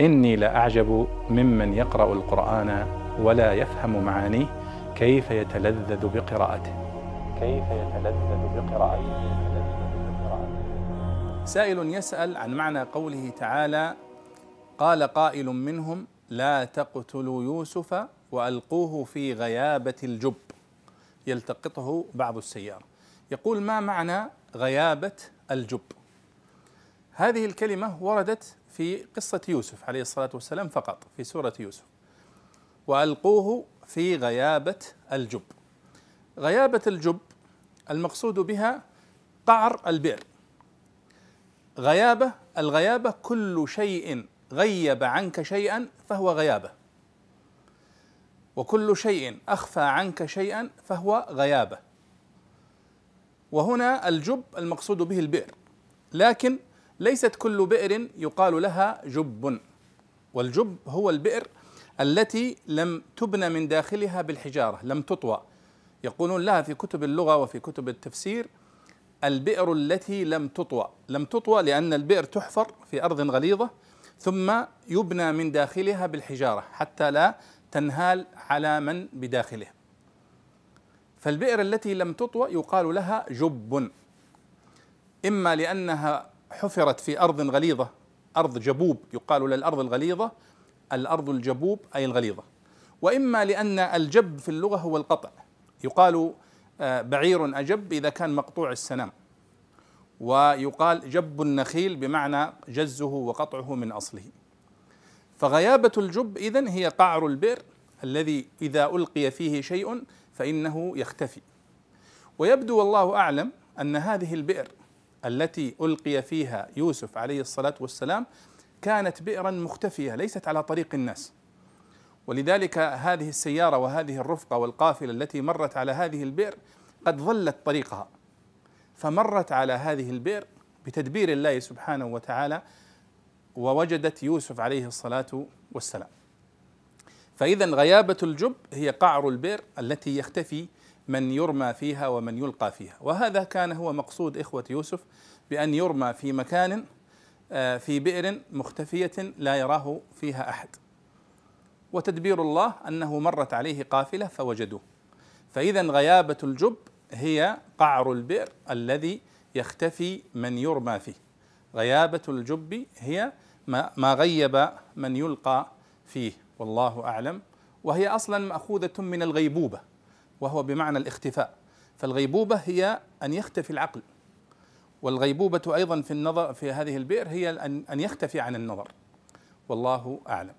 إني لأعجب ممن يقرأ القرآن ولا يفهم معانيه كيف يتلذذ بقراءته. كيف يتلذذ بقراءته. سائل يسأل عن معنى قوله تعالى قال قائل منهم لا تقتلوا يوسف وألقوه في غيابة الجب. يلتقطه بعض السيارة. يقول ما معنى غيابة الجب؟ هذه الكلمة وردت في قصة يوسف عليه الصلاة والسلام فقط في سورة يوسف. وألقوه في غيابة الجب. غيابة الجب المقصود بها قعر البئر. غيابة الغيابة كل شيء غيب عنك شيئا فهو غيابة. وكل شيء أخفى عنك شيئا فهو غيابة. وهنا الجب المقصود به البئر. لكن ليست كل بئر يقال لها جب. والجب هو البئر التي لم تبنى من داخلها بالحجارة لم تطوى. يقولون لها في كتب اللغة وفي كتب التفسير البئر التي لم تطوى. لم تطوى لأن البئر تحفر في أرض غليظة ثم يبنى من داخلها بالحجارة حتى لا تنهال على من بداخله. فالبئر التي لم تطوى يقال لها جب. إما لأنها حفرت في أرض غليظة أرض جبوب يقال للارض الغليظة. الأرض الجبوب أي الغليظة. وإما لأن الجب في اللغة هو القطع. يقال آه، بعير أجب إذا كان مقطوع السنام ويقال جب النخيل بمعنى جزه وقطعه من أصله. فغيابة الجب إذن هي قعر البئر الذي إذا ألقي فيه شيء فإنه يختفي. ويبدو والله أعلم أن هذه البئر التي ألقي فيها يوسف عليه الصلاة والسلام كانت بئرا مختفية ليست على طريق الناس. ولذلك هذه السيارة وهذه الرفقة والقافلة التي مرت على هذه البئر قد ظلت طريقها. فمرت على هذه البئر بتدبير الله سبحانه وتعالى ووجدت يوسف عليه الصلاة والسلام. فاذا غيابة الجب هي قعر البئر التي يختفي من يرمى فيها ومن يلقى فيها. وهذا كان هو مقصود إخوة يوسف بأن يرمى في مكان آه، في بئر مختفية لا يراه فيها أحد. وتدبير الله أنه مرت عليه قافلة فوجدوه. فإذا غيابة الجب هي قعر البئر الذي يختفي من يرمى فيه. غيابة الجب هي ما غيب من يلقى فيه والله أعلم. وهي أصلا مأخوذة من الغيبوبة. وهو بمعنى الاختفاء. فالغيبوبة هي أن يختفي العقل والغيبوبة أيضا في النظر في هذه البئر هي أن يختفي عن النظر. والله أعلم.